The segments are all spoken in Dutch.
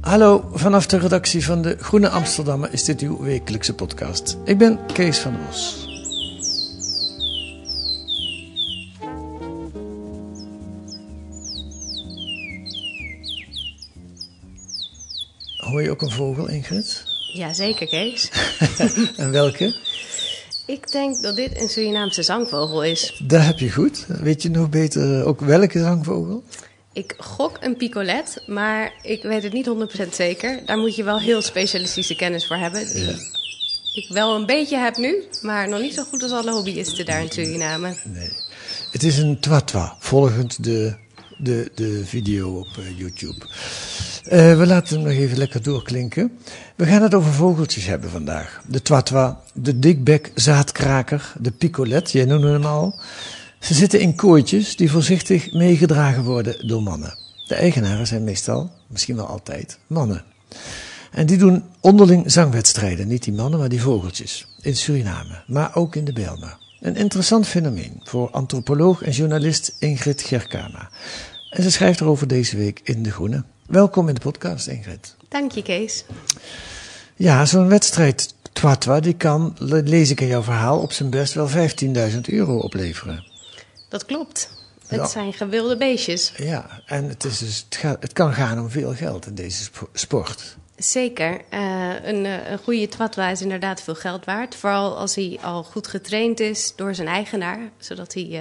Hallo, vanaf de redactie van de Groene Amsterdammer is dit uw wekelijkse podcast. Ik ben Kees van der Bos. Hoor je ook een vogel, Ingrid? Jazeker, Kees. en welke? Ik denk dat dit een Surinaamse zangvogel is. Dat heb je goed. Weet je nog beter ook welke zangvogel? Ik gok een picolet, maar ik weet het niet 100% zeker. Daar moet je wel heel specialistische kennis voor hebben. Die ik wel een beetje heb nu, maar nog niet zo goed als alle hobbyisten daar in Suriname. Nee. Het is een twatwa, volgend de, de, de video op uh, YouTube. Uh, we laten hem nog even lekker doorklinken. We gaan het over vogeltjes hebben vandaag. De twatwa, de dikbek zaadkraker, de picolet, jij noemde hem al. Ze zitten in kooitjes die voorzichtig meegedragen worden door mannen. De eigenaren zijn meestal, misschien wel altijd, mannen. En die doen onderling zangwedstrijden, niet die mannen, maar die vogeltjes. In Suriname, maar ook in de Bijlmer. Een interessant fenomeen voor antropoloog en journalist Ingrid Gerkama. En ze schrijft erover deze week in De Groene. Welkom in de podcast, Ingrid. Dank je, Kees. Ja, zo'n wedstrijd Twatwa, die kan, lees ik in jouw verhaal, op zijn best wel 15.000 euro opleveren. Dat klopt. Het zijn gewilde beestjes. Ja, en het, is dus, het, gaat, het kan gaan om veel geld in deze sport. Zeker. Uh, een, een goede twatwa is inderdaad veel geld waard. Vooral als hij al goed getraind is door zijn eigenaar, zodat hij uh,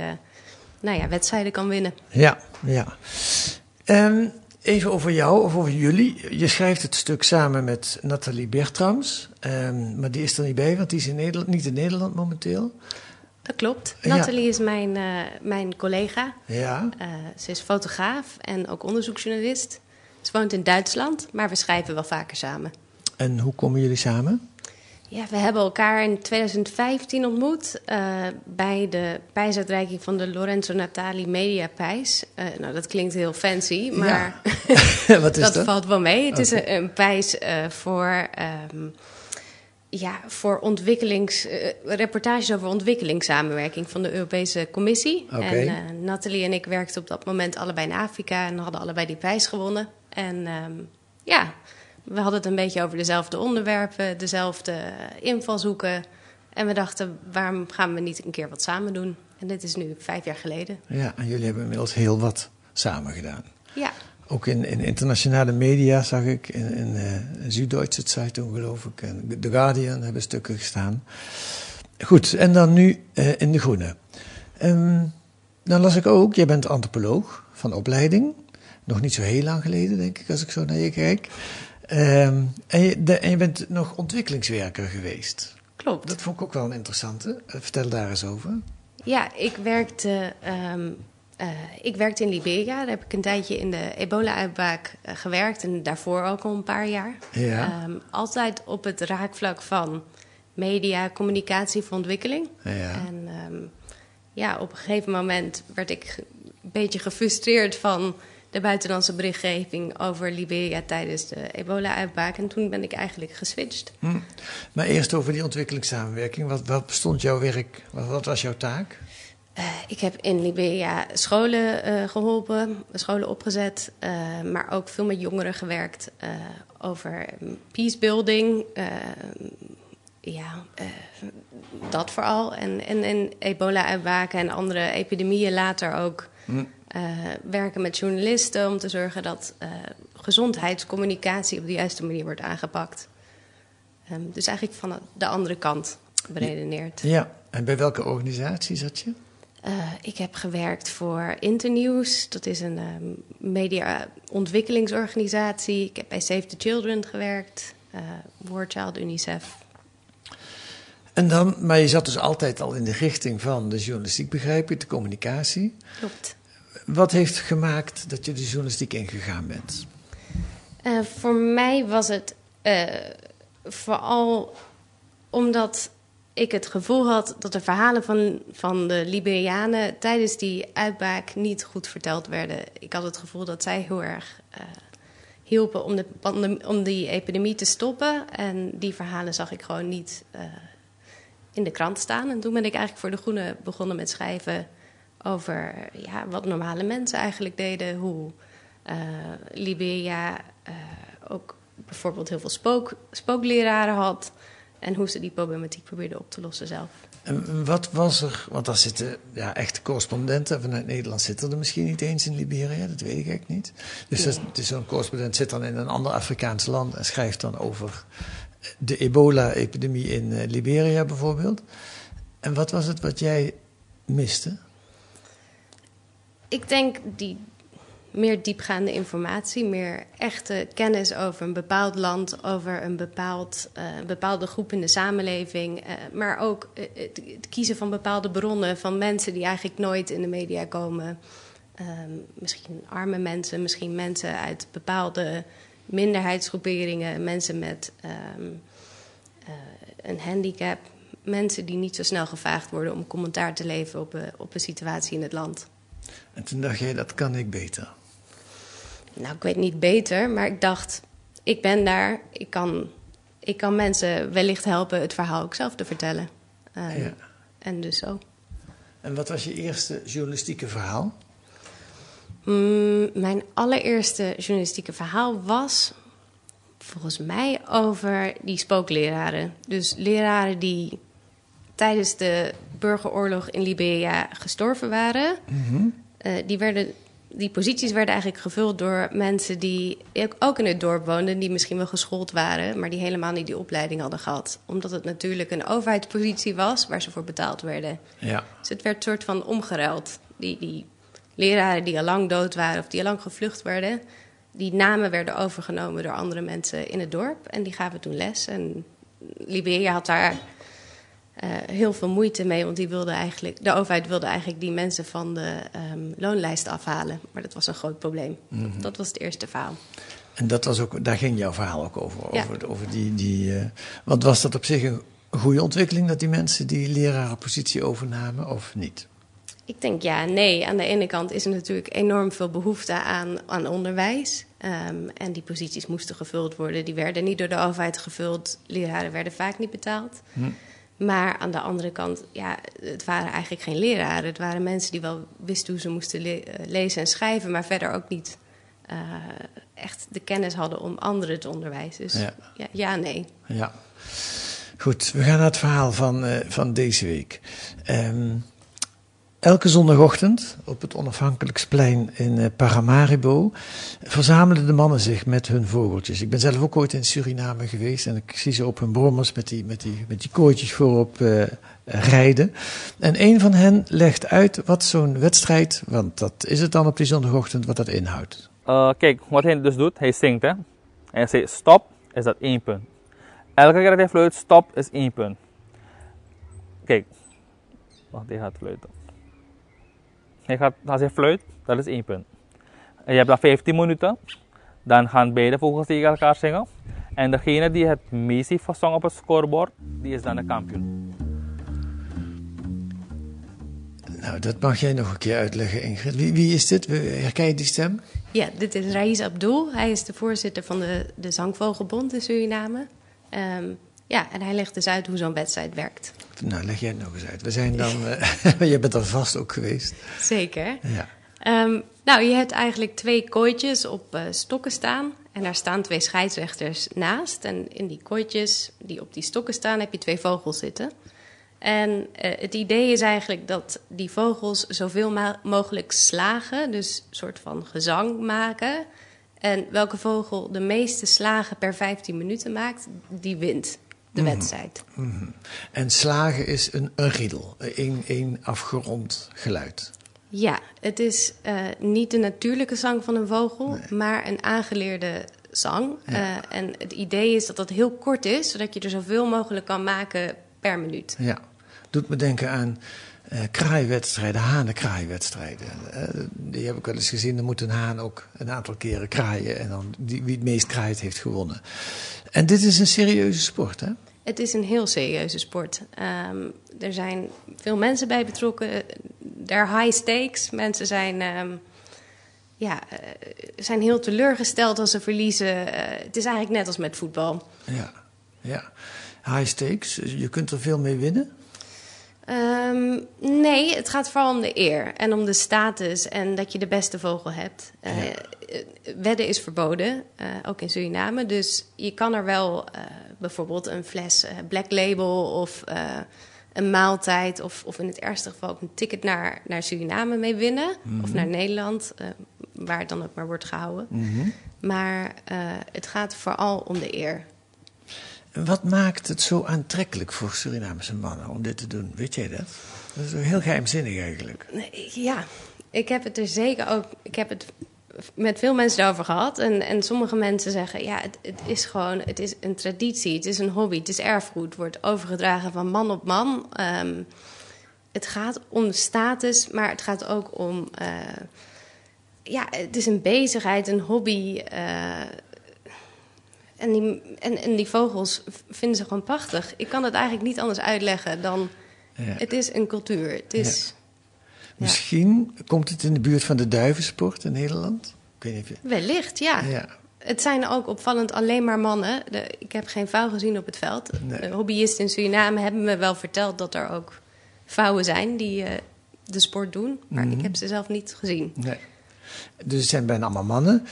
nou ja, wedstrijden kan winnen. Ja, ja. Um, even over jou of over jullie. Je schrijft het stuk samen met Nathalie Bertrams, um, maar die is er niet bij, want die is in Nederland, niet in Nederland momenteel. Dat klopt. Nathalie is mijn, uh, mijn collega. Ja. Uh, ze is fotograaf en ook onderzoeksjournalist. Ze woont in Duitsland, maar we schrijven wel vaker samen. En hoe komen jullie samen? Ja, we hebben elkaar in 2015 ontmoet uh, bij de prijsuitreiking van de Lorenzo Natali Media Prijs. Uh, nou, dat klinkt heel fancy, maar ja. Wat is dat, dat, valt wel mee. Het okay. is een, een prijs uh, voor, um, ja, voor ontwikkelings, reportages over ontwikkelingssamenwerking van de Europese Commissie. Okay. En Nathalie en ik werkten op dat moment allebei in Afrika en hadden allebei die prijs gewonnen. En um, ja, we hadden het een beetje over dezelfde onderwerpen, dezelfde invalshoeken. En we dachten, waarom gaan we niet een keer wat samen doen? En dit is nu vijf jaar geleden. Ja, en jullie hebben inmiddels heel wat samen gedaan. Ja. Ook in, in internationale media zag ik, in, in uh, Süddeutsche Zeitung geloof ik, en The Guardian hebben stukken gestaan. Goed, en dan nu uh, in De Groene. Um, dan las ik ook, jij bent antropoloog van opleiding. Nog niet zo heel lang geleden, denk ik, als ik zo naar je kijk. Um, en, je, de, en, je, bent nog ontwikkelingswerker geweest. Klopt. Dat vond ik ook wel een interessante. Vertel daar eens over. Ja, ik werkte, um, uh, ik werkte in Liberia. Daar heb ik een tijdje in de ebola-uitbraak uh, gewerkt. En daarvoor ook al een paar jaar. Ja. Um, altijd op het raakvlak van media, communicatie voor ontwikkeling. Ja. En ja, op een gegeven moment werd ik een beetje gefrustreerd van de buitenlandse berichtgeving over Liberia tijdens de ebola-uitbraak. En toen ben ik eigenlijk geswitcht. Hm. Maar eerst over die ontwikkelingssamenwerking. Wat, wat bestond jouw werk? Wat, wat was jouw taak? Uh, ik heb in Liberia scholen uh, geholpen, scholen opgezet, uh, maar ook veel met jongeren gewerkt over peacebuilding. ja, dat vooral. En, en, en ebola-uitbraken en andere epidemieën later ook. Hm. Werken met journalisten om te zorgen dat gezondheidscommunicatie op de juiste manier wordt aangepakt. Um, dus eigenlijk van de andere kant beredeneerd. Ja, en bij welke organisatie zat je? Uh, ik heb gewerkt voor Internews, dat is een um, media-ontwikkelingsorganisatie. Ik heb bij Save the Children gewerkt, War Child UNICEF. En dan, maar je zat dus altijd al in de richting van de journalistiek, begrijp ik, de communicatie. Klopt. Wat heeft gemaakt dat je de journalistiek ingegaan bent? Uh, voor mij was het uh, vooral omdat ik het gevoel had dat de verhalen van, van de Liberianen tijdens die uitbraak niet goed verteld werden. Ik had het gevoel dat zij heel erg uh, hielpen om, de, om die epidemie te stoppen. En die verhalen zag ik gewoon niet in de krant staan. En toen ben ik eigenlijk voor De Groene begonnen met schrijven over ja, wat normale mensen eigenlijk deden. Hoe uh, Liberia ook bijvoorbeeld heel veel spook, spookleraren had. En hoe ze die problematiek probeerden op te lossen zelf. En wat was er, want daar zitten ja, echte correspondenten vanuit Nederland zitten er misschien niet eens in Liberia, dat weet ik eigenlijk niet. Dus nee. zo'n correspondent zit dan in een ander Afrikaans land en schrijft dan over de ebola-epidemie in uh, Liberia bijvoorbeeld. En wat was het wat jij miste? Ik denk die meer diepgaande informatie, meer echte kennis over een bepaald land, over een bepaald, uh, bepaalde groep in de samenleving. Uh, maar ook uh, het, kiezen van bepaalde bronnen van mensen die eigenlijk nooit in de media komen. Um, misschien arme mensen, misschien mensen uit bepaalde minderheidsgroeperingen, mensen met um, een handicap. Mensen die niet zo snel gevraagd worden om commentaar te leveren op, op een situatie in het land. En toen dacht jij, dat kan ik beter. Nou, ik weet niet beter, maar ik dacht, ik ben daar, ik kan, ik kan mensen wellicht helpen het verhaal ook zelf te vertellen. Ja. En dus zo. En wat was je eerste journalistieke verhaal? Mm, mijn allereerste journalistieke verhaal was volgens mij over die spookleraren. Dus leraren die tijdens de burgeroorlog in Liberia gestorven waren. Mm -hmm. uh, die werden die posities werden eigenlijk gevuld door mensen die ook in het dorp woonden, die misschien wel geschoold waren, maar die helemaal niet die opleiding hadden gehad. Omdat het natuurlijk een overheidspositie was waar ze voor betaald werden. Ja. Dus het werd een soort van omgeruild. Die, die leraren die al lang dood waren of die al lang gevlucht werden, die namen werden overgenomen door andere mensen in het dorp en die gaven toen les. En Liberia had daar uh, heel veel moeite mee, want die wilde eigenlijk, de overheid wilde eigenlijk die mensen van de um, loonlijst afhalen. Maar dat was een groot probleem. Mm -hmm. Dat was het eerste verhaal. En dat was ook, daar ging jouw verhaal ook over. Ja. Over, over die, die, uh, want was dat op zich een goede ontwikkeling dat die mensen die lerarenpositie overnamen of niet? Ik denk ja nee. Aan de ene kant is er natuurlijk enorm veel behoefte aan, aan onderwijs. Um, en die posities moesten gevuld worden. Die werden niet door de overheid gevuld. Leraren werden vaak niet betaald. Hm. Maar aan de andere kant, ja, het waren eigenlijk geen leraren. Het waren mensen die wel wisten hoe ze moesten le lezen en schrijven, maar verder ook niet uh, echt de kennis hadden om anderen te onderwijzen. Dus ja, ja, ja nee. Ja. Goed, we gaan naar het verhaal van, uh, van deze week. Um, Elke zondagochtend op het onafhankelijksplein in Paramaribo verzamelen de mannen zich met hun vogeltjes. Ik ben zelf ook ooit in Suriname geweest en ik zie ze op hun brommers met die, met die, met die kooitjes voorop uh, rijden. En een van hen legt uit wat zo'n wedstrijd, want dat is het dan op die zondagochtend, wat dat inhoudt. Uh, kijk, wat hij dus doet, hij zingt hè. En hij zegt stop, is dat één punt. Elke keer dat hij fluit, stop is één punt. Kijk, wacht, hij gaat fluiten. Hij gaat, als hij fluit, dat is één punt. En je hebt dan 15 minuten. Dan gaan beide vogels tegen elkaar zingen. En degene die het meest heeft gezongen op het scorebord, die is dan de kampioen. Nou, dat mag jij nog een keer uitleggen, Ingrid. Wie, wie is dit? Herken je die stem? Ja, dit is Raiz Abdul. Hij is de voorzitter van de, de Zangvogelbond in Suriname. Um, ja, en hij legt dus uit hoe zo'n wedstrijd werkt. Nou, leg jij het nog eens uit. We zijn dan, uh, je bent er vast ook geweest. Zeker. Ja. Um, nou, je hebt eigenlijk twee kooitjes op uh, stokken staan. En daar staan twee scheidsrechters naast. En in die kooitjes die op die stokken staan, heb je twee vogels zitten. En uh, het idee is eigenlijk dat die vogels zoveel mogelijk slagen, dus een soort van gezang maken. En welke vogel de meeste slagen per 15 minuten maakt, die wint de mm. wedstrijd. Mm. En slagen is een, een riedel, een, een afgerond geluid. Ja, het is uh, niet de natuurlijke zang van een vogel, nee. maar een aangeleerde zang. Ja. Uh, en het idee is dat dat heel kort is, zodat je er zoveel mogelijk kan maken per minuut. Ja, doet me denken aan uh, kraaiwedstrijden, hanenkraaiwedstrijden. Uh, die heb ik wel eens gezien. Dan moet een haan ook een aantal keren kraaien. En dan die, wie het meest kraait heeft gewonnen. En dit is een serieuze sport, hè? Het is een heel serieuze sport. Um, er zijn veel mensen bij betrokken. Er high stakes. Mensen zijn, um, ja, uh, zijn heel teleurgesteld als ze verliezen. Uh, het is eigenlijk net als met voetbal. Ja, ja. High stakes. Je kunt er veel mee winnen. Um, nee, het gaat vooral om de eer en om de status en dat je de beste vogel hebt. Uh, ja. wedden is verboden, uh, ook in Suriname. Dus je kan er wel uh, bijvoorbeeld een fles Black Label of een maaltijd... Of, of in het ergste geval ook een ticket naar, naar Suriname mee winnen. Mm -hmm. Of naar Nederland, waar het dan ook maar wordt gehouden. Mm -hmm. Maar het gaat vooral om de eer. Wat maakt het zo aantrekkelijk voor Surinamese mannen om dit te doen? Weet jij dat? Dat is heel geheimzinnig eigenlijk. Ja, ik heb het er zeker ook. Ik heb het met veel mensen over gehad. En, en sommige mensen zeggen: ja, het, het, is gewoon. Het is een traditie, het is een hobby, het is erfgoed. Het wordt overgedragen van man op man. Um, het gaat om status, maar het gaat ook om. Uh, ja, het is een bezigheid, een hobby. Uh, en die, en, en die vogels vinden ze gewoon prachtig. Ik kan het eigenlijk niet anders uitleggen dan... Ja. Het is een cultuur. Het is, ja. Misschien komt het in de buurt van de duivensport in Nederland? Ik weet niet of je... Wellicht, ja. ja. Het zijn ook opvallend alleen maar mannen. De, ik heb geen vrouw gezien op het veld. Nee. Hobbyisten in Suriname hebben me wel verteld... dat er ook vrouwen zijn die uh, de sport doen. Maar Mhm. ik heb ze zelf niet gezien. Nee. Dus het zijn bijna allemaal mannen.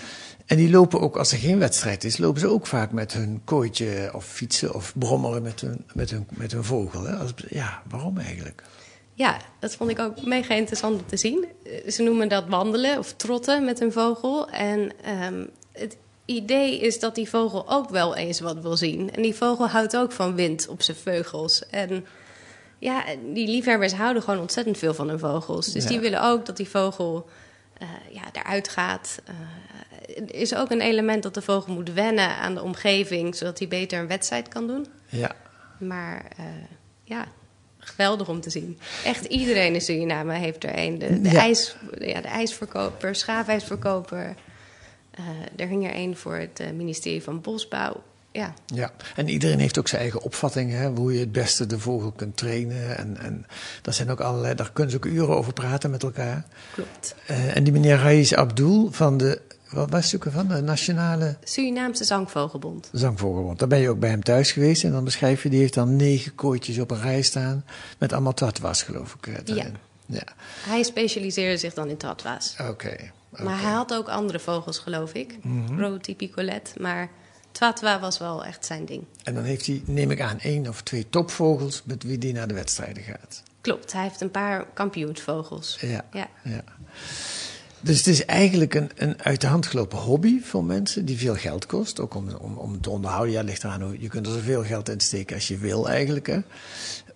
En die lopen ook, als er geen wedstrijd is, lopen ze ook vaak met hun kooitje of fietsen of brommelen met hun, met hun, met hun vogel. Hè? Als, ja, waarom eigenlijk? Ja, dat vond ik ook mega interessant om te zien. Eh, Ze noemen dat wandelen of trotten met een vogel. En um, het idee is dat die vogel ook wel eens wat wil zien. En die vogel houdt ook van wind op zijn vleugels. En ja, die liefhebbers houden gewoon ontzettend veel van hun vogels. Dus Ja. die willen ook dat die vogel uh, ja, eruit gaat. Uh, er is ook een element dat de vogel moet wennen aan de omgeving... zodat hij beter een wedstrijd kan doen. Ja, Maar uh, ja, geweldig om te zien. Echt iedereen in Suriname heeft er een. De, de, Ja. ijs, ja, de ijsverkoper, schaafijsverkoper. Uh, er hing er een voor het uh, ministerie van Bosbouw. Ja, ja. En iedereen heeft ook zijn eigen opvatting, hè, hoe je het beste de vogel kunt trainen. En, en daar zijn ook allerlei, daar kunnen ze ook uren over praten met elkaar. klopt. Uh, en die meneer Raiz Abdul van de, wat was ook van, de Nationale Surinaamse Zangvogelbond. Zangvogelbond. Daar ben je ook bij hem thuis geweest en dan beschrijf je, die heeft dan negen kooitjes op een rij staan met allemaal tatwas, geloof ik. eh, daarin. ja. Hij specialiseerde zich dan in tatwas. Oké. Okay. Maar hij had ook andere vogels, geloof ik. Mm -hmm. Maar Twatwa was wel echt zijn ding. En dan heeft hij, neem ik aan, één of twee topvogels met wie die naar de wedstrijden gaat. Klopt, hij heeft een paar kampioensvogels. Ja, ja. ja. Dus het is eigenlijk een, een uit de hand gelopen hobby voor mensen die veel geld kost. Ook om, om, om te onderhouden. Ja, ligt eraan hoe je kunt er zoveel geld in steken als je wil eigenlijk. Hè.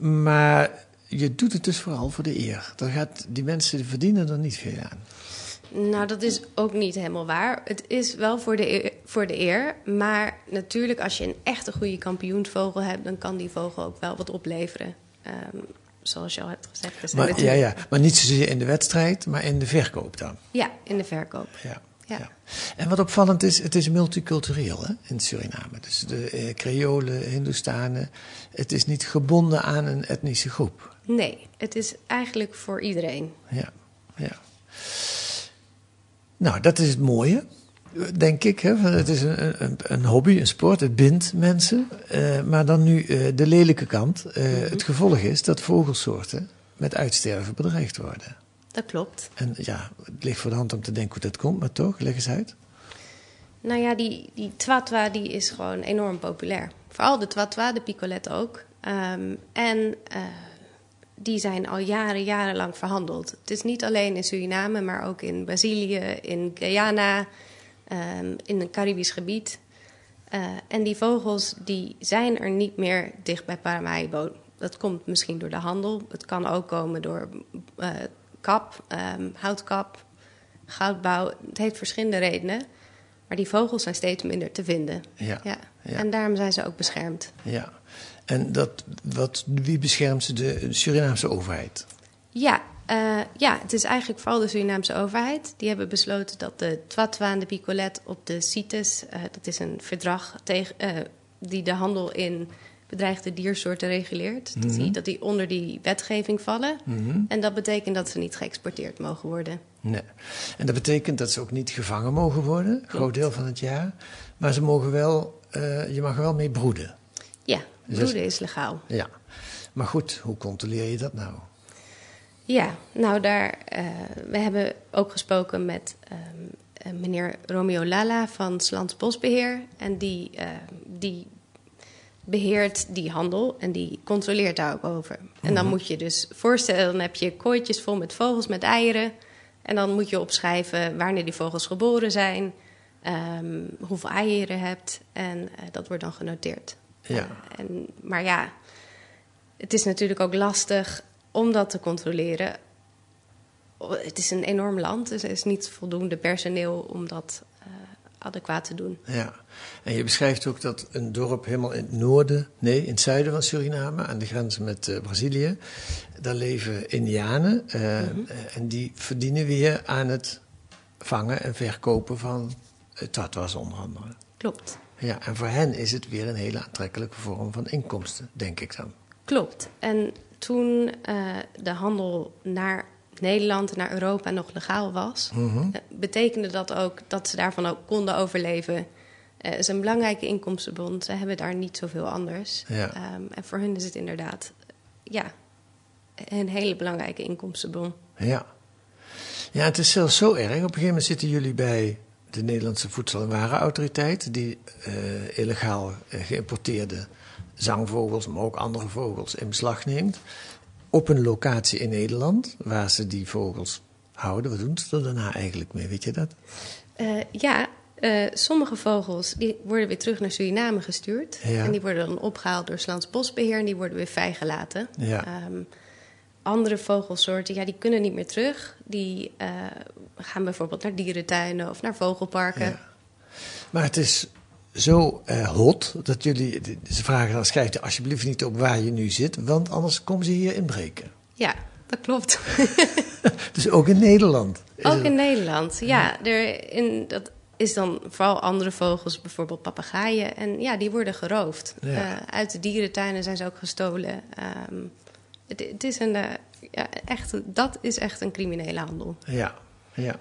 Maar je doet het dus vooral voor de eer. Daar gaat, die mensen verdienen er niet veel aan. Nou, dat is ook niet helemaal waar. Het is wel voor de, eer, voor de eer. Maar natuurlijk, als je een echte goede kampioensvogel hebt, dan kan die vogel ook wel wat opleveren. Um, zoals je al hebt gezegd. Dus Maar, ja, ja, maar niet zozeer in de wedstrijd, maar in de verkoop dan. Ja, in de verkoop. Ja. Ja. Ja. En wat opvallend is, het is multicultureel hè, in Suriname. Dus de eh, Creolen, Hindoestanen. Het is niet gebonden aan een etnische groep. Nee, het is eigenlijk voor iedereen. Ja, ja. Nou, dat is het mooie, denk ik. Hè? Het is een, een, een hobby, een sport, het bindt mensen. Uh, maar dan nu uh, de lelijke kant. Uh, mm -hmm. Het gevolg is dat vogelsoorten met uitsterven bedreigd worden. Dat klopt. En ja, het ligt voor de hand om te denken hoe dat komt, maar toch, leg eens uit. Nou ja, die, die twatwa die is gewoon enorm populair. Vooral de twatwa, de picolet ook. Um, en die zijn al jaren, jarenlang verhandeld. Het is niet alleen in Suriname, maar ook in Brazilië, in Guyana, um, in een Caribisch gebied. Uh, en die vogels die zijn er niet meer dicht bij Paramaribo. Dat komt misschien door de handel. Het kan ook komen door uh, kap, um, houtkap, goudbouw. Het heeft verschillende redenen. Maar die vogels zijn steeds minder te vinden. Ja, ja. ja. En daarom zijn ze ook beschermd. Ja. En dat, wat, wie beschermt ze? De Surinaamse overheid? Ja, uh, ja, het is eigenlijk vooral de Surinaamse overheid. Die hebben besloten dat de Twatwa en de Picolet op de CITES... Uh, dat is een verdrag tegen, uh, die de handel in bedreigde diersoorten reguleert. Mm -hmm. dat, die, dat die onder die wetgeving vallen. Mm -hmm. En dat betekent dat ze niet geëxporteerd mogen worden. Nee. En dat betekent dat ze ook niet gevangen mogen worden, een groot deel van het jaar. Maar ze mogen wel, je mag er wel mee broeden. Ja, broeden dus, is legaal. Ja. Maar goed, hoe controleer je dat nou? Ja, nou daar, uh, we hebben ook gesproken met um, eh, meneer Romeo Lala van Slans Bosbeheer. En die, eh, die beheert die handel en die controleert daar ook over. En dan moet je dus voorstellen, dan heb je kooitjes vol met vogels met eieren. En dan moet je opschrijven wanneer die vogels geboren zijn, ehm, hoeveel eieren je hebt. En eh, dat wordt dan genoteerd. Ja. En, maar ja, het is natuurlijk ook lastig om dat te controleren. Het is een enorm land, dus er is niet voldoende personeel om dat eh, adequaat te doen. Ja, en je beschrijft ook dat een dorp helemaal in het noorden, nee, in het zuiden van Suriname, aan de grens met eh, Brazilië, daar leven Indianen eh, eh, en die verdienen weer aan het vangen en verkopen van tatwas onder andere. Klopt. Ja, en voor hen is het weer een hele aantrekkelijke vorm van inkomsten, denk ik dan. Klopt. En toen uh, de handel naar Nederland en naar Europa nog legaal was, Mhm. uh, betekende dat ook dat ze daarvan ook konden overleven. Uh, Het is een belangrijke inkomstenbron. Ze hebben daar niet zoveel anders. Ja. Um, en voor hen is het inderdaad ja, een hele belangrijke inkomstenbron. Ja. Ja, het is zelfs zo erg. Op een gegeven moment zitten jullie bij de Nederlandse Voedsel- en Warenautoriteit, die uh, illegaal uh, geïmporteerde zangvogels, maar ook andere vogels in beslag neemt. Op een locatie in Nederland waar ze die vogels houden. Wat doen ze er daarna eigenlijk mee? Weet je dat? Uh, ja, uh, sommige vogels die worden weer terug naar Suriname gestuurd. Ja. En die worden dan opgehaald door Slans Bosbeheer en die worden weer vrijgelaten. Ja. Um, andere vogelsoorten, ja, die kunnen niet meer terug. Die uh, gaan bijvoorbeeld naar dierentuinen of naar vogelparken. Ja. Maar het is zo uh, hot dat jullie. Ze vragen dan: schrijf er alsjeblieft niet op waar je nu zit, want anders komen ze hier inbreken. Ja, dat klopt. dus ook in Nederland. Ook in Nederland, ja. Er in, dat is dan vooral andere vogels, bijvoorbeeld papegaaien. En ja, die worden geroofd. Ja. Uh, uit de dierentuinen zijn ze ook gestolen. Um, het, het, is een, uh, ja, echt, dat is echt een criminele handel. Ja, ja.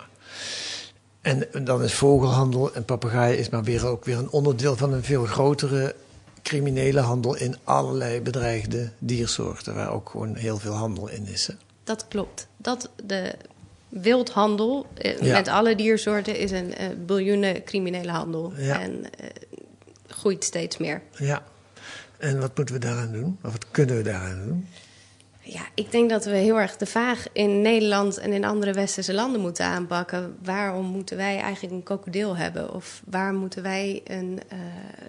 En, en dan is vogelhandel en papegaaien is maar weer ook weer een onderdeel van een veel grotere criminele handel in allerlei bedreigde diersoorten, waar ook gewoon heel veel handel in is. Hè? Dat klopt. Dat de wildhandel eh, ja. met alle diersoorten is een uh, biljoenen criminele handel. Ja. En uh, groeit steeds meer. Ja. En wat moeten we daaraan doen? Of wat kunnen we daaraan doen? Ja, ik denk dat we heel erg de vraag in Nederland en in andere westerse landen moeten aanpakken. Waarom moeten wij eigenlijk een krokodil hebben? Of waar moeten wij een,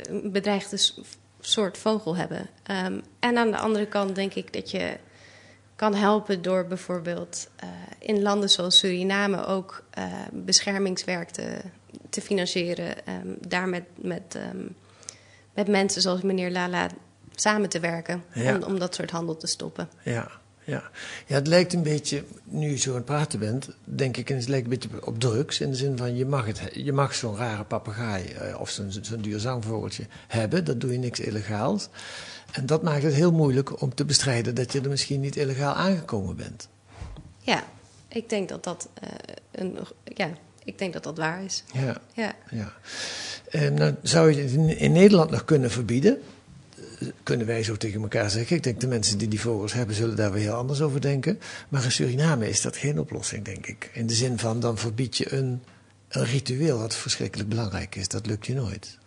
een bedreigde soort vogel hebben? Um, en aan de andere kant denk ik dat je kan helpen door bijvoorbeeld uh, in landen zoals Suriname ook uh, beschermingswerk te, te financieren. Um, daar met, met, um, met mensen zoals meneer Lala samen te werken ja. om, om dat soort handel te stoppen. Ja, ja. ja, het lijkt een beetje, nu je zo aan het praten bent, denk ik, en het lijkt een beetje op drugs. In de zin van, je mag, het, je mag zo'n rare papegaai uh, of zo'n zo duur zangvogeltje hebben. Dat doe je niks illegaals. En dat maakt het heel moeilijk om te bestrijden dat je er misschien niet illegaal aangekomen bent. Ja, ik denk dat dat, uh, een, ja, ik denk dat, dat waar is. Ja. ja. ja. En nou, zou je het in, in Nederland nog kunnen verbieden? Kunnen wij zo tegen elkaar zeggen. Ik denk de mensen die die vogels hebben, zullen daar weer heel anders over denken. Maar in Suriname is dat geen oplossing, denk ik. In de zin van, dan verbied je een, een ritueel wat verschrikkelijk belangrijk is. Dat lukt je nooit.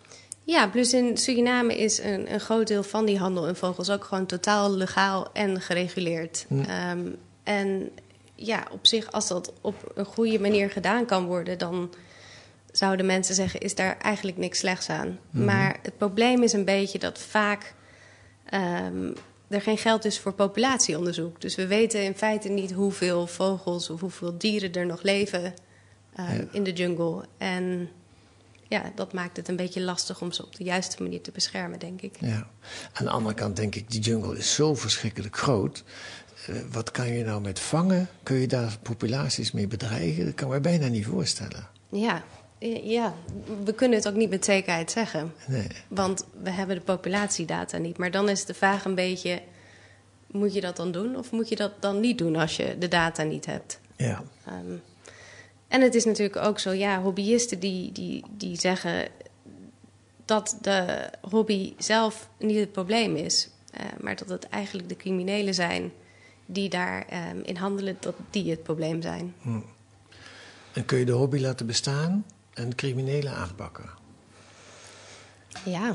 Ja, plus in Suriname is een, een groot deel van die handel in vogels ook gewoon totaal legaal en gereguleerd. Hm. Um, en ja, op zich, als dat op een goede manier gedaan kan worden, dan zouden mensen zeggen, is daar eigenlijk niks slechts aan. Mm -hmm. Maar het probleem is een beetje dat vaak um, er geen geld is voor populatieonderzoek. Dus we weten in feite niet hoeveel vogels of hoeveel dieren er nog leven ja. in de jungle. En ja, dat maakt het een beetje lastig om ze op de juiste manier te beschermen, denk ik. Ja. Aan de andere kant denk ik, die jungle is zo verschrikkelijk groot. Uh, wat kan je nou met vangen? Kun je daar populaties mee bedreigen? Dat kan ik me bijna niet voorstellen. Ja, ja, we kunnen het ook niet met zekerheid zeggen. Nee. Want we hebben de populatiedata niet. Maar dan is de vraag een beetje: moet je dat dan doen of moet je dat dan niet doen als je de data niet hebt? Ja. Um, en het is natuurlijk ook zo, ja, hobbyisten die, die, die zeggen dat de hobby zelf niet het probleem is, uh, maar dat het eigenlijk de criminelen zijn die daarin um, in handelen, dat die het probleem zijn. Hm. En kun je de hobby laten bestaan? En criminelen aanpakken. Ja,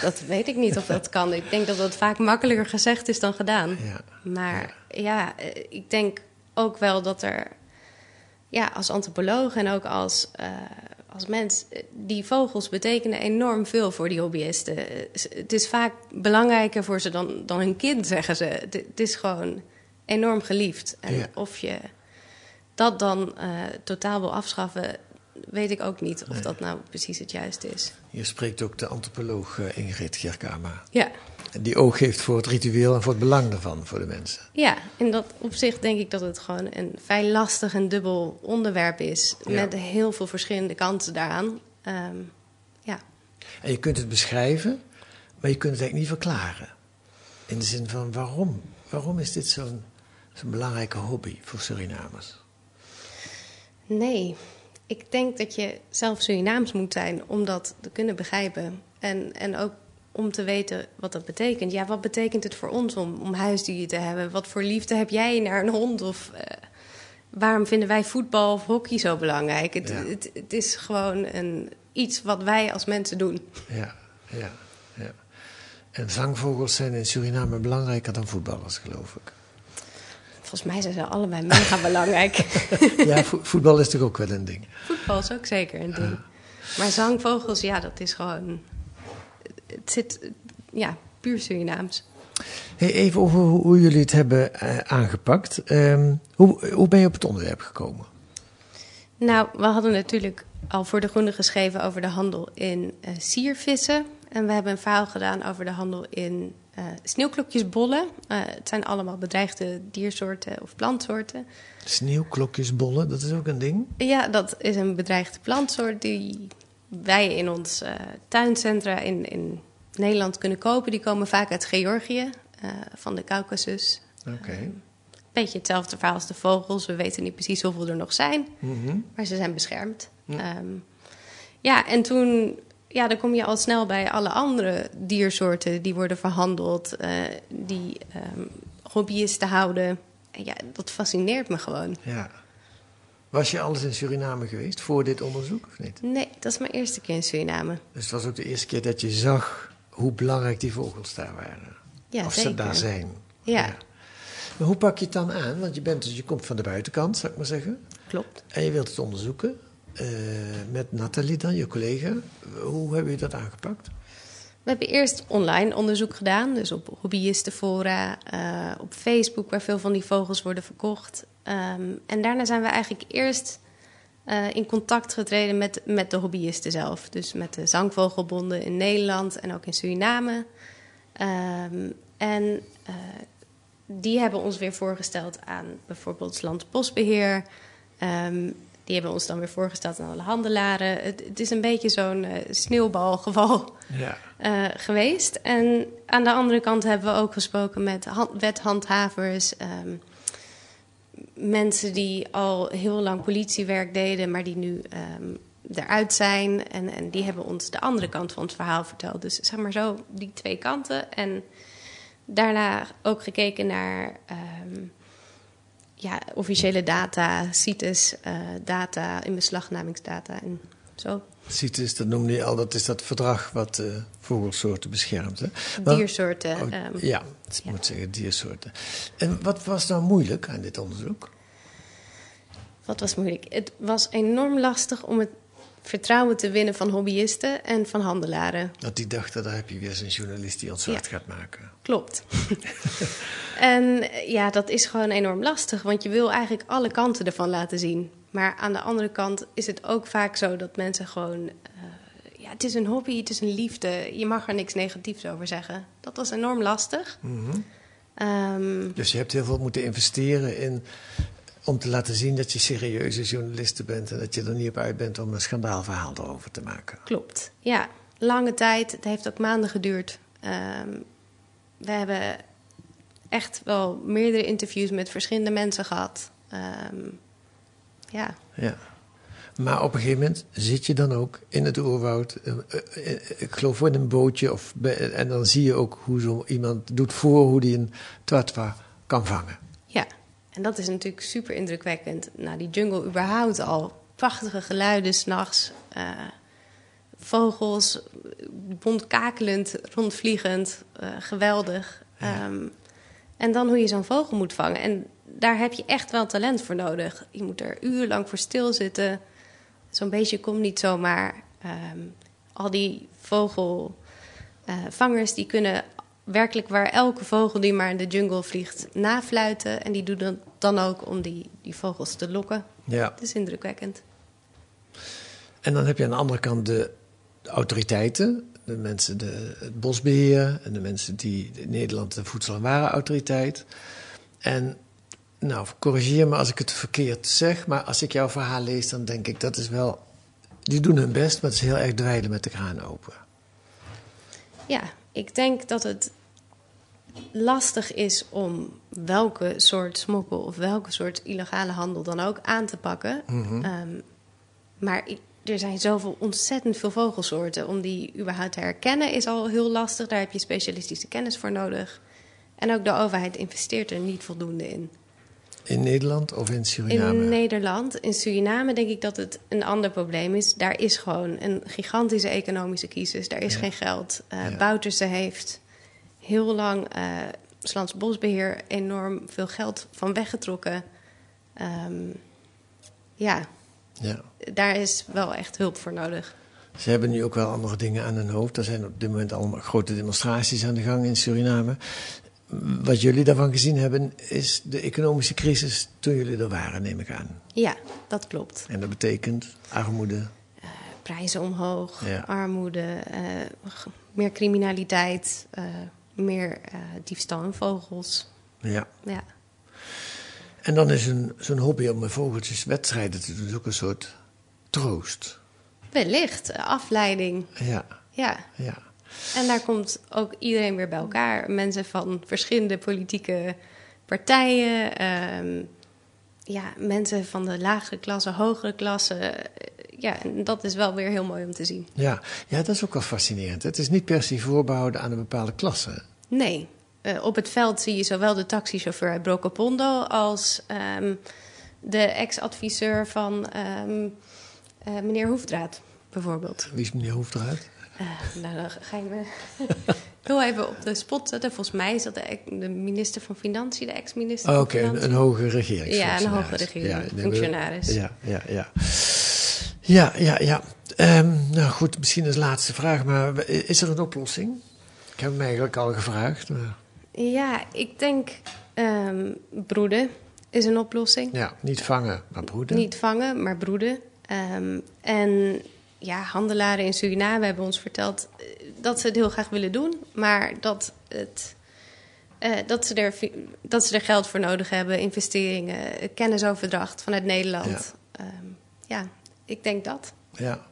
dat weet ik niet of dat kan. Ik denk dat dat vaak makkelijker gezegd is dan gedaan. Ja. Maar ja, eh, ik denk ook wel dat er, ja, als antropoloog en ook als, eh, als mens, eh, die vogels betekenen enorm veel voor die hobbyisten. Het is vaak belangrijker voor ze dan, dan hun kind, zeggen ze. Het, het is gewoon enorm geliefd. En Ja. of je dat dan totaal wil afschaffen, weet ik ook niet of dat nou precies het juiste is. Hier spreekt ook de antropoloog eh, Ingrid Gerkama. Ja. Die oog heeft voor het ritueel en voor het belang daarvan voor de mensen. Ja, in dat opzicht denk ik dat het gewoon een vrij lastig en dubbel onderwerp is. Ja. Met heel veel verschillende kanten daaraan. Ehm, ja. En je kunt het beschrijven, maar je kunt het eigenlijk niet verklaren. In de zin van waarom? Waarom is dit zo'n zo'n belangrijke hobby voor Surinamers? Nee, ik denk dat je zelf Surinaams moet zijn om dat te kunnen begrijpen. En, en ook om te weten wat dat betekent. Ja, wat betekent het voor ons om, om huisdieren te hebben? Wat voor liefde heb jij naar een hond? Of eh, waarom vinden wij voetbal of hockey zo belangrijk? Het, Ja. het, het is gewoon een, iets wat wij als mensen doen. Ja, ja, ja. En zangvogels zijn in Suriname belangrijker dan voetballers, geloof ik. Volgens mij zijn ze allebei mega belangrijk. Ja, vo- voetbal is toch ook wel een ding. Voetbal is ook zeker een ding. Maar zangvogels, ja, dat is gewoon... Het zit, ja, puur Surinaams. Hey, even over hoe, hoe jullie het hebben eh, aangepakt. Ehm, hoe, hoe ben je op het onderwerp gekomen? Nou, we hadden natuurlijk al voor de Groene geschreven over de handel in eh, siervissen. En we hebben een verhaal gedaan over de handel in eh sneeuwklokjesbollen. Eh, het zijn allemaal bedreigde diersoorten of plantsoorten. Sneeuwklokjesbollen, dat is ook een ding. Ja, dat is een bedreigde plantsoort die wij in ons eh, tuincentra in, in Nederland kunnen kopen. Die komen vaak uit Georgië, van de Caucasus. Oké. Beetje hetzelfde verhaal als de vogels. We weten niet precies hoeveel er nog zijn, Mhm. maar ze zijn beschermd. Ja, ja en toen... Ja, dan kom je al snel bij alle andere diersoorten die worden verhandeld, eh, die ehm hobbyisten houden. En ja, dat fascineert me gewoon. Ja. Was je alles in Suriname geweest voor dit onderzoek of niet? Nee, dat is mijn eerste keer in Suriname. Dus het was ook de eerste keer dat je zag hoe belangrijk die vogels daar waren. Ja, of zeker. ze daar zijn. Ja. Maar hoe pak je het dan aan? Want je, bent, dus, je komt van de buitenkant, zou ik maar zeggen. Klopt. En je wilt het onderzoeken. Eh, met Nathalie dan, je collega. Hoe hebben je dat aangepakt? We hebben eerst online onderzoek gedaan, dus op hobbyistenfora, eh, op Facebook, waar veel van die vogels worden verkocht. Ehm, en daarna zijn we eigenlijk eerst eh, in contact getreden met, met de hobbyisten zelf. Dus met de zangvogelbonden in Nederland en ook in Suriname. Ehm, en die hebben ons weer voorgesteld aan bijvoorbeeld Landbosbeheer. Ehm, die hebben ons dan weer voorgesteld aan alle handelaren. Het, het is een beetje zo'n eh, sneeuwbalgeval Ja. eh, geweest. En aan de andere kant hebben we ook gesproken met hand- wethandhavers. ehm, mensen die al heel lang politiewerk deden, maar die nu ehm, eruit zijn. En, en die hebben ons de andere kant van het verhaal verteld. Dus zeg maar zo, die twee kanten. En daarna ook gekeken naar ehm, ja, officiële data, CITES, eh, data, inbeslagnamingsdata en zo. CITES, dat noemde je al, dat is dat verdrag wat eh, vogelsoorten beschermt. Hè? Maar- Diersoorten. Oh, ehm, ja, ik ja. moet zeggen diersoorten. En wat was nou moeilijk aan dit onderzoek? Wat was moeilijk? Het was enorm lastig om het vertrouwen te winnen van hobbyisten en van handelaren. Dat die dachten, daar heb je weer zo'n journalist die ons gaat maken. Klopt. en ja, dat is gewoon enorm lastig, want je wil eigenlijk alle kanten ervan laten zien. Maar aan de andere kant is het ook vaak zo dat mensen gewoon. eh, ja, het is een hobby, het is een liefde. Je mag er niks negatiefs over zeggen. Dat was enorm lastig. Mhm. Ehm, Dus je hebt heel veel moeten investeren in, om te laten zien dat je serieuze journaliste bent en dat je er niet op uit bent om een schandaalverhaal erover te maken. Klopt. Ja, lange tijd. Het heeft ook maanden geduurd. Ehm, we hebben echt wel meerdere interviews met verschillende mensen gehad. Ehm, ja, Ja. Maar op een gegeven moment zit je dan ook in het oerwoud, eh, eh, ik geloof in een bootje, of en dan zie je ook hoe zo iemand doet voor hoe die een twatwa kan vangen. En dat is natuurlijk super indrukwekkend. Nou, die jungle überhaupt al prachtige geluiden s'nachts. Uh, vogels, bondkakelend, rondvliegend, uh, geweldig. Ja. Um, en dan hoe je zo'n vogel moet vangen. En daar heb je echt wel talent voor nodig. Je moet er urenlang voor stilzitten. Zo'n beestje komt niet zomaar. Um, al die vogelvangers uh, die kunnen werkelijk waar elke vogel die maar in de jungle vliegt nafluiten. En die doen dat dan ook om die, die vogels te lokken. Ja. Het is indrukwekkend. En dan heb je aan de andere kant de, autoriteiten. De mensen, de, het bosbeheer en de mensen die in Nederland de Voedsel- en Warenautoriteit. En nou, corrigeer me als ik het verkeerd zeg, maar als ik jouw verhaal lees, dan denk ik dat is wel. Die doen hun best, maar het is heel erg dweilen met de kraan open. Ja, ik denk dat het lastig is om welke soort smokkel of welke soort illegale handel dan ook aan te pakken. Mhm. Mm -hmm. um, maar er zijn zoveel ontzettend veel vogelsoorten. Om die überhaupt te herkennen is al heel lastig. Daar heb je specialistische kennis voor nodig. En ook de overheid investeert er niet voldoende in. In Nederland of in Suriname? In Nederland. In Suriname denk ik dat het een ander probleem is. Daar is gewoon een gigantische economische crisis. Daar is Ja. geen geld. Uh, Ja. Bouterse heeft heel lang uh, Slans Bosbeheer enorm veel geld van weggetrokken. Um, ja, Ja. daar is wel echt hulp voor nodig. Ze hebben nu ook wel andere dingen aan hun hoofd. Er zijn op dit moment allemaal grote demonstraties aan de gang in Suriname. Wat jullie daarvan gezien hebben, is de economische crisis toen jullie er waren, neem ik aan. Ja, dat klopt. En dat betekent armoede. Uh, prijzen omhoog, Ja. armoede, uh, meer criminaliteit, uh, meer diefstal en vogels. Ja. Ja. En dan is een, zo'n hobby om met vogeltjes wedstrijden te doen ook een soort troost. Wellicht, afleiding. Ja, Ja. ja. En daar komt ook iedereen weer bij elkaar. Mensen van verschillende politieke partijen. Um, ja, mensen van de lagere klasse, hogere klasse. Ja, en dat is wel weer heel mooi om te zien. Ja, ja dat is ook wel fascinerend. Het is niet per se voorbehouden aan een bepaalde klasse. Nee. Uh, op het veld zie je zowel de taxichauffeur uit Brokopondo als um, de ex-adviseur van um, uh, meneer Hoefdraad, bijvoorbeeld. Wie is meneer Hoefdraad? Uh, nou, dan ga je me heel even op de spot zetten. Volgens mij is dat de, de minister van Financiën, de ex-minister oh, van Oké, Financiën. een, een hoge regeringsfunctionaris. Ja, een hoge regeringsfunctionaris. Ja, ja, ja. Ja, ja, ja. Um, nou goed, misschien als laatste vraag, maar is er een oplossing? Ik heb hem eigenlijk al gevraagd. Maar... Ja, ik denk um, broeden is een oplossing. Ja, niet vangen, maar broeden. Niet vangen, maar broeden. Um, en ja, handelaren in Suriname hebben ons verteld uh, dat ze het heel graag willen doen, maar dat, het, uh, dat, ze er, dat ze er geld voor nodig hebben, investeringen, kennisoverdracht vanuit Nederland. Ja, um, ja ik denk dat. Ja,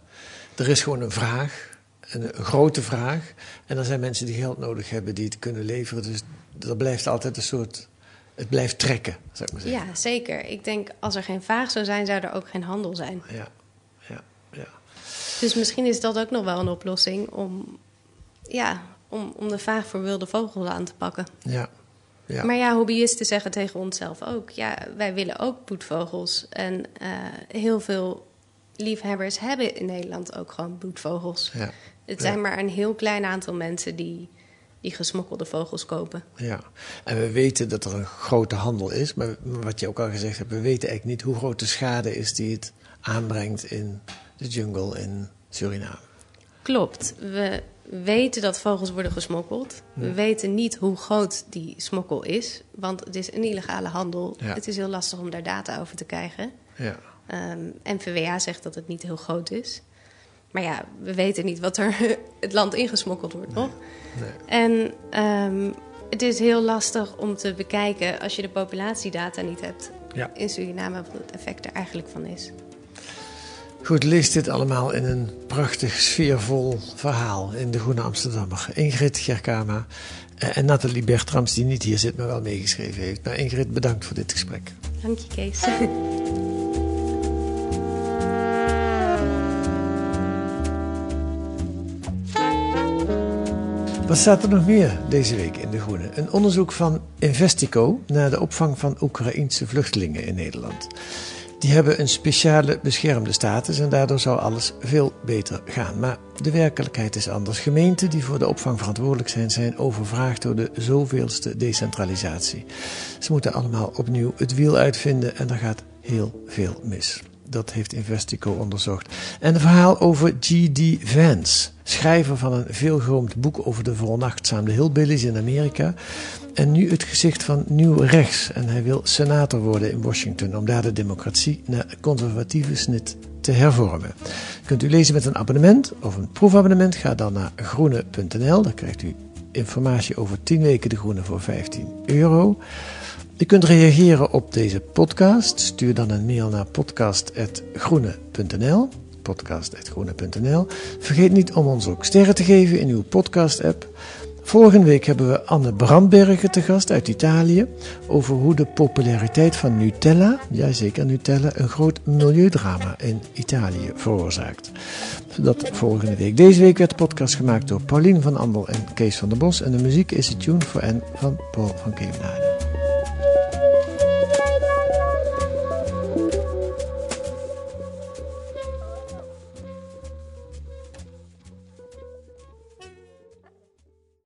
er is gewoon een vraag, een, een, grote vraag. En er zijn mensen die geld nodig hebben die het kunnen leveren. Dus er blijft altijd een soort. Het blijft trekken, zou ik maar zeggen. Ja, zeker. Ik denk als er geen vraag zou zijn, zou er ook geen handel zijn. Ja, ja, ja. Dus misschien is dat ook nog wel een oplossing om, ja, om, om de vraag voor wilde vogels aan te pakken. Ja. Ja. Maar ja, hobbyisten zeggen tegen onszelf ook: ja, wij willen ook bloedvogels. En uh, heel veel liefhebbers hebben in Nederland ook gewoon bloedvogels. Ja. Het zijn ja. maar een heel klein aantal mensen die, die gesmokkelde vogels kopen. Ja, en we weten dat er een grote handel is, maar wat je ook al gezegd hebt, we weten eigenlijk niet hoe groot de schade is die het aanbrengt in de jungle in Suriname. Klopt. We weten dat vogels worden gesmokkeld. Ja. We weten niet hoe groot die smokkel is, want het is een illegale handel. Ja. Het is heel lastig om daar data over te krijgen. Ja. Um, NVWA zegt dat het niet heel groot is. Maar ja, we weten niet wat er het land ingesmokkeld wordt, nee. toch? Nee. En um, het is heel lastig om te bekijken als je de populatiedata niet hebt ja. in Suriname, wat het effect er eigenlijk van is. Goed, lees dit allemaal in een prachtig, sfeervol verhaal in De Groene Amsterdammer. Ingrid Gerkama en Nathalie Bertrams, die niet hier zit, maar wel meegeschreven heeft. Maar Ingrid, bedankt voor dit gesprek. Dank je, Kees. Wat staat er nog meer deze week in De Groene? Een onderzoek van Investico naar de opvang van Oekraïense vluchtelingen in Nederland. Die hebben een speciale beschermde status en daardoor zou alles veel beter gaan. Maar de werkelijkheid is anders. Gemeenten die voor de opvang verantwoordelijk zijn, zijn overvraagd door de zoveelste decentralisatie. Ze moeten allemaal opnieuw het wiel uitvinden en daar gaat heel veel mis. Dat heeft Investico onderzocht. En een verhaal over G.D. Vance, schrijver van een veelgeroemd boek over de veronachtzaamde hillbillies in Amerika. En nu het gezicht van nieuw rechts. En hij wil senator worden in Washington om daar de democratie naar conservatieve snit te hervormen. Kunt u lezen met een abonnement of een proefabonnement? Ga dan naar groene.nl. Dan krijgt u informatie over 10 weken de groene voor 15 euro. U kunt reageren op deze podcast. Stuur dan een mail naar podcast.groene.nl. Podcast.groene.nl. Vergeet niet om ons ook sterren te geven in uw podcast-app. Volgende week hebben we Anne Brandbergen te gast uit Italië over hoe de populariteit van Nutella, jazeker Nutella, een groot milieudrama in Italië veroorzaakt. Dat volgende week. Deze week werd de podcast gemaakt door Paulien van Andel en Kees van der Bos en de muziek is de tune voor N van Paul van Kemenade.